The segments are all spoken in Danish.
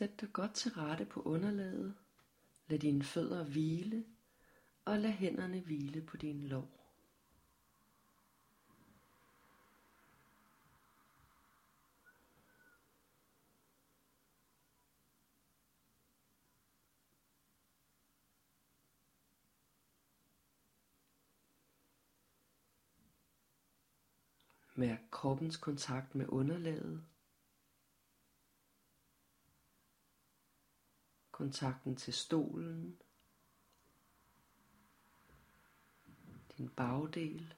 Sæt dig godt til rette på underlaget. Lad dine fødder hvile, og lad hænderne hvile på din lår. Mærk kroppens kontakt med underlaget. Kontakten til stolen. Din bagdel.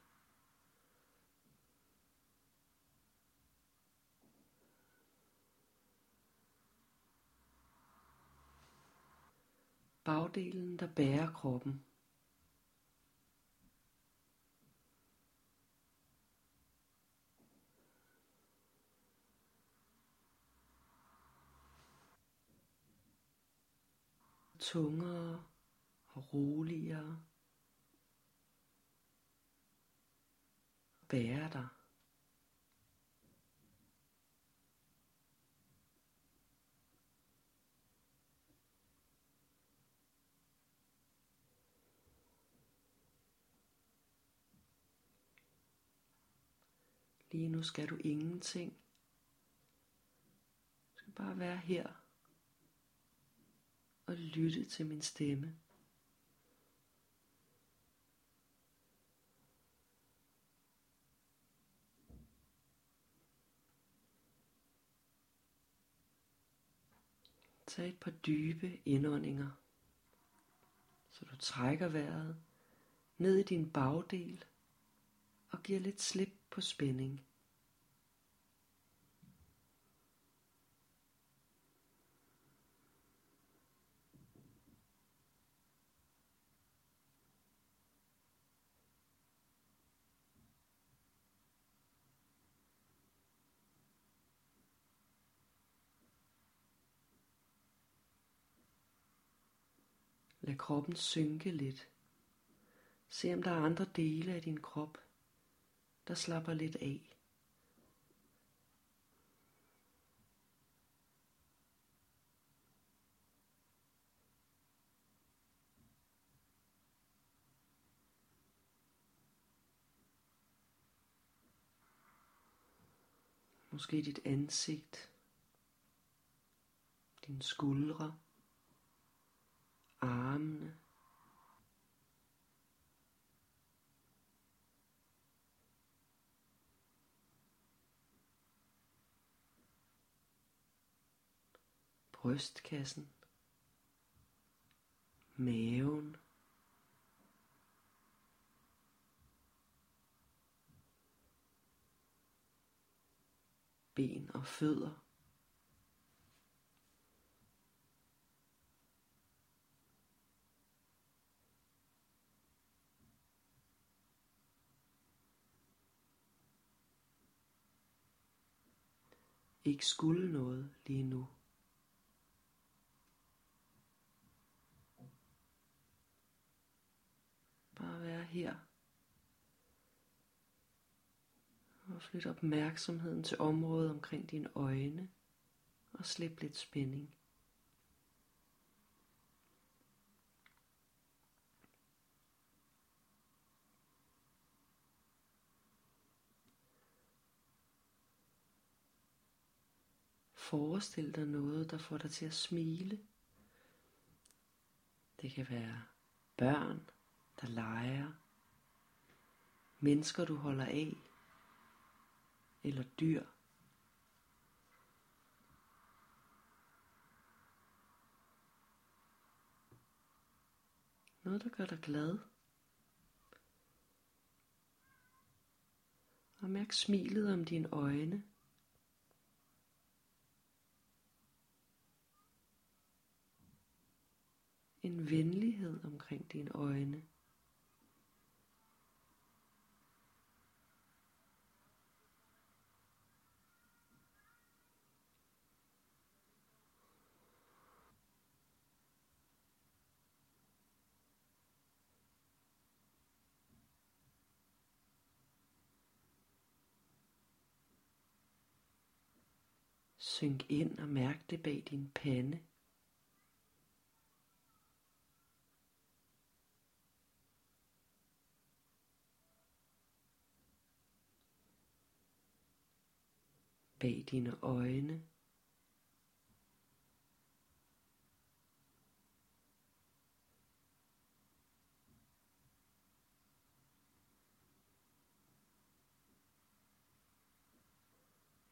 Bagdelen, der bærer kroppen. Tungere og roligere. Bære dig. Lige nu skal du ingenting. Du skal bare være her og lytte til min stemme. Tag et par dybe indåndinger, så du trækker vejret ned i din bagdel og giver lidt slip på spænding. Lad kroppen synke lidt. Se om der er andre dele af din krop, der slapper lidt af. Måske dit ansigt, dine skuldre, armene. Brystkassen. Maven. Ben og fødder. Ikke skulle noget lige nu. Bare være her. Og flyt opmærksomheden til området omkring dine øjne og slip lidt spænding. Forestil dig noget, der får dig til at smile. Det kan være børn, der leger, mennesker du holder af, eller dyr. Noget, der gør dig glad. Og mærk smilet om dine øjne. en venlighed omkring dine øjne. Synk ind og mærk det bag din pande. Bag dine øjne.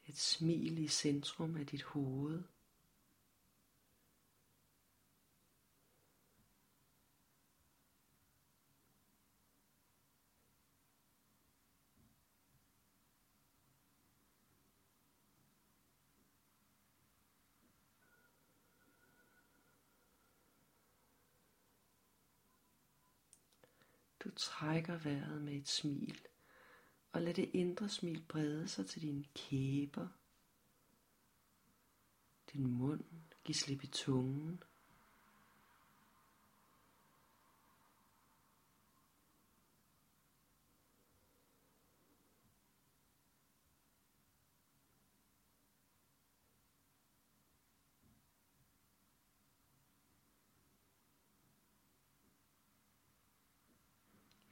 Et smil i centrum af dit hoved. Du trækker vejret med et smil, og lad det indre smil brede sig til dine kæber, din mund, giv slip i tungen.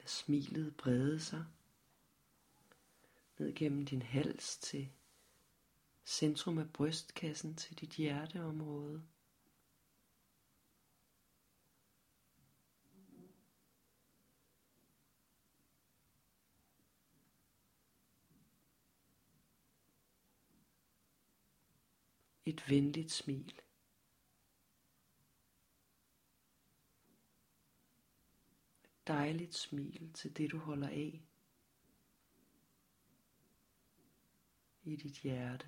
Smilet brede sig ned gennem din hals til centrum af brystkassen til dit hjerteområde. Et venligt smil. Dejligt smil til det du holder af. i dit hjerte.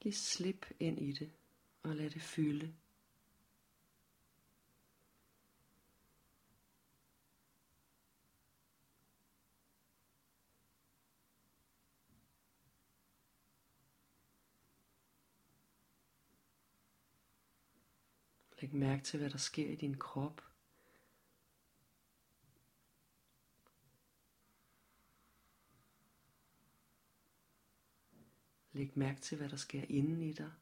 Giv slip ind i det og lad det fylde. Læg mærke til, hvad der sker i din krop. Læg mærke til, hvad der sker inden i dig.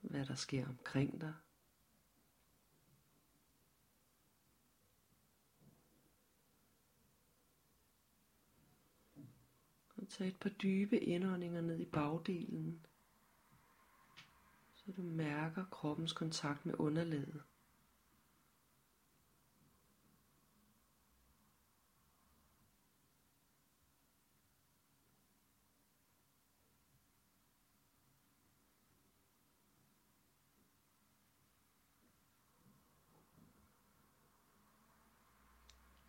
Hvad der sker omkring dig. Og tag et par dybe indåndinger ned i bagdelen, så du mærker kroppens kontakt med underlaget.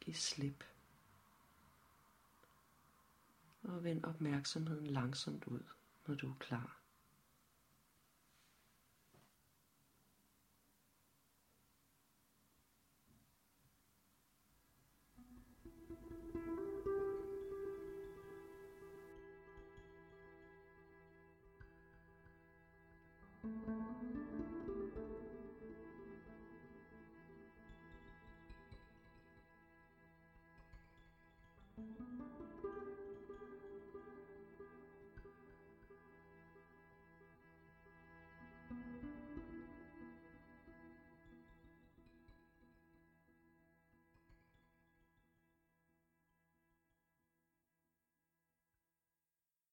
Giv slip og vend opmærksomheden langsomt ud, når du er klar.